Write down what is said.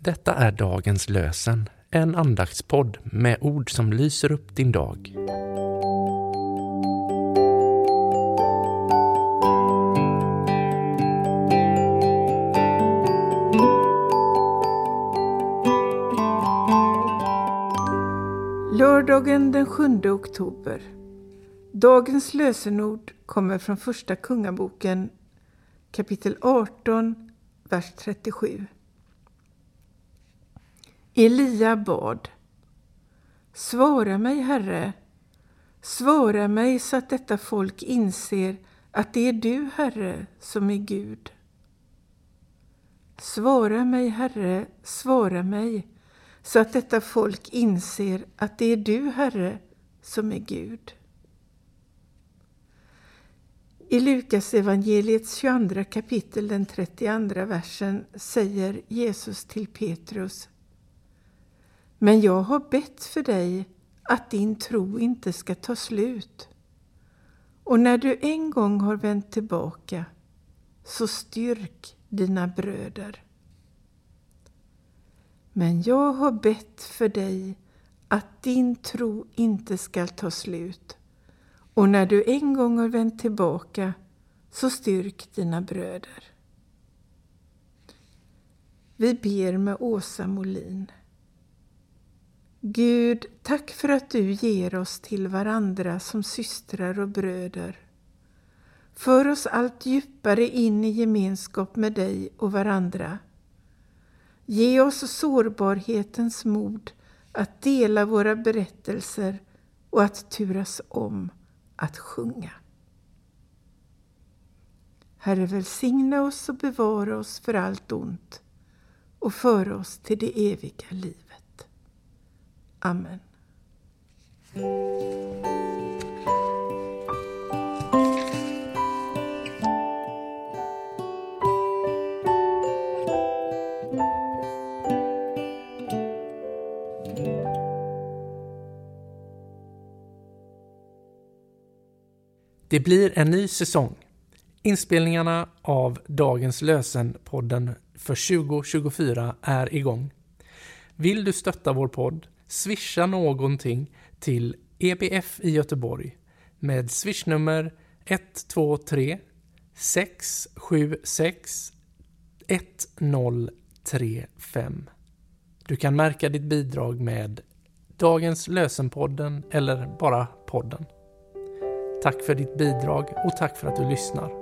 Detta är dagens lösen, en andaktspodd med ord som lyser upp din dag. Lördagen den 7 oktober. Dagens lösenord kommer från Första Kungaboken kapitel 18, vers 37. Elia bad. Svara mig, Herre. Svara mig så att detta folk inser att det är du, Herre, som är Gud. Svara mig, Herre, svara mig så att detta folk inser att det är du, Herre, som är Gud. I Lukas evangeliets 22 kapitel, den 32 versen, säger Jesus till Petrus men jag har bett för dig att din tro inte ska ta slut. Och när du en gång har vänt tillbaka, så styrk dina bröder. Men jag har bett för dig att din tro inte ska ta slut. Och när du en gång har vänt tillbaka, så styrk dina bröder. Vi ber med Åsa Molin. Gud, tack för att du ger oss till varandra som systrar och bröder. För oss allt djupare in i gemenskap med dig och varandra. Ge oss sårbarhetens mod att dela våra berättelser och att turas om att sjunga. Herre, välsigna oss och bevara oss för allt ont och för oss till det eviga livet. Amen. Det blir en ny säsong. Inspelningarna av Dagens lösen-podden för 2024 är igång. Vill du stötta vår podd? Swisha någonting till EBF i Göteborg med swishnummer 123 676 1035. Du kan märka ditt bidrag med Dagens lösenpodden eller bara podden. Tack för ditt bidrag och tack för att du lyssnar.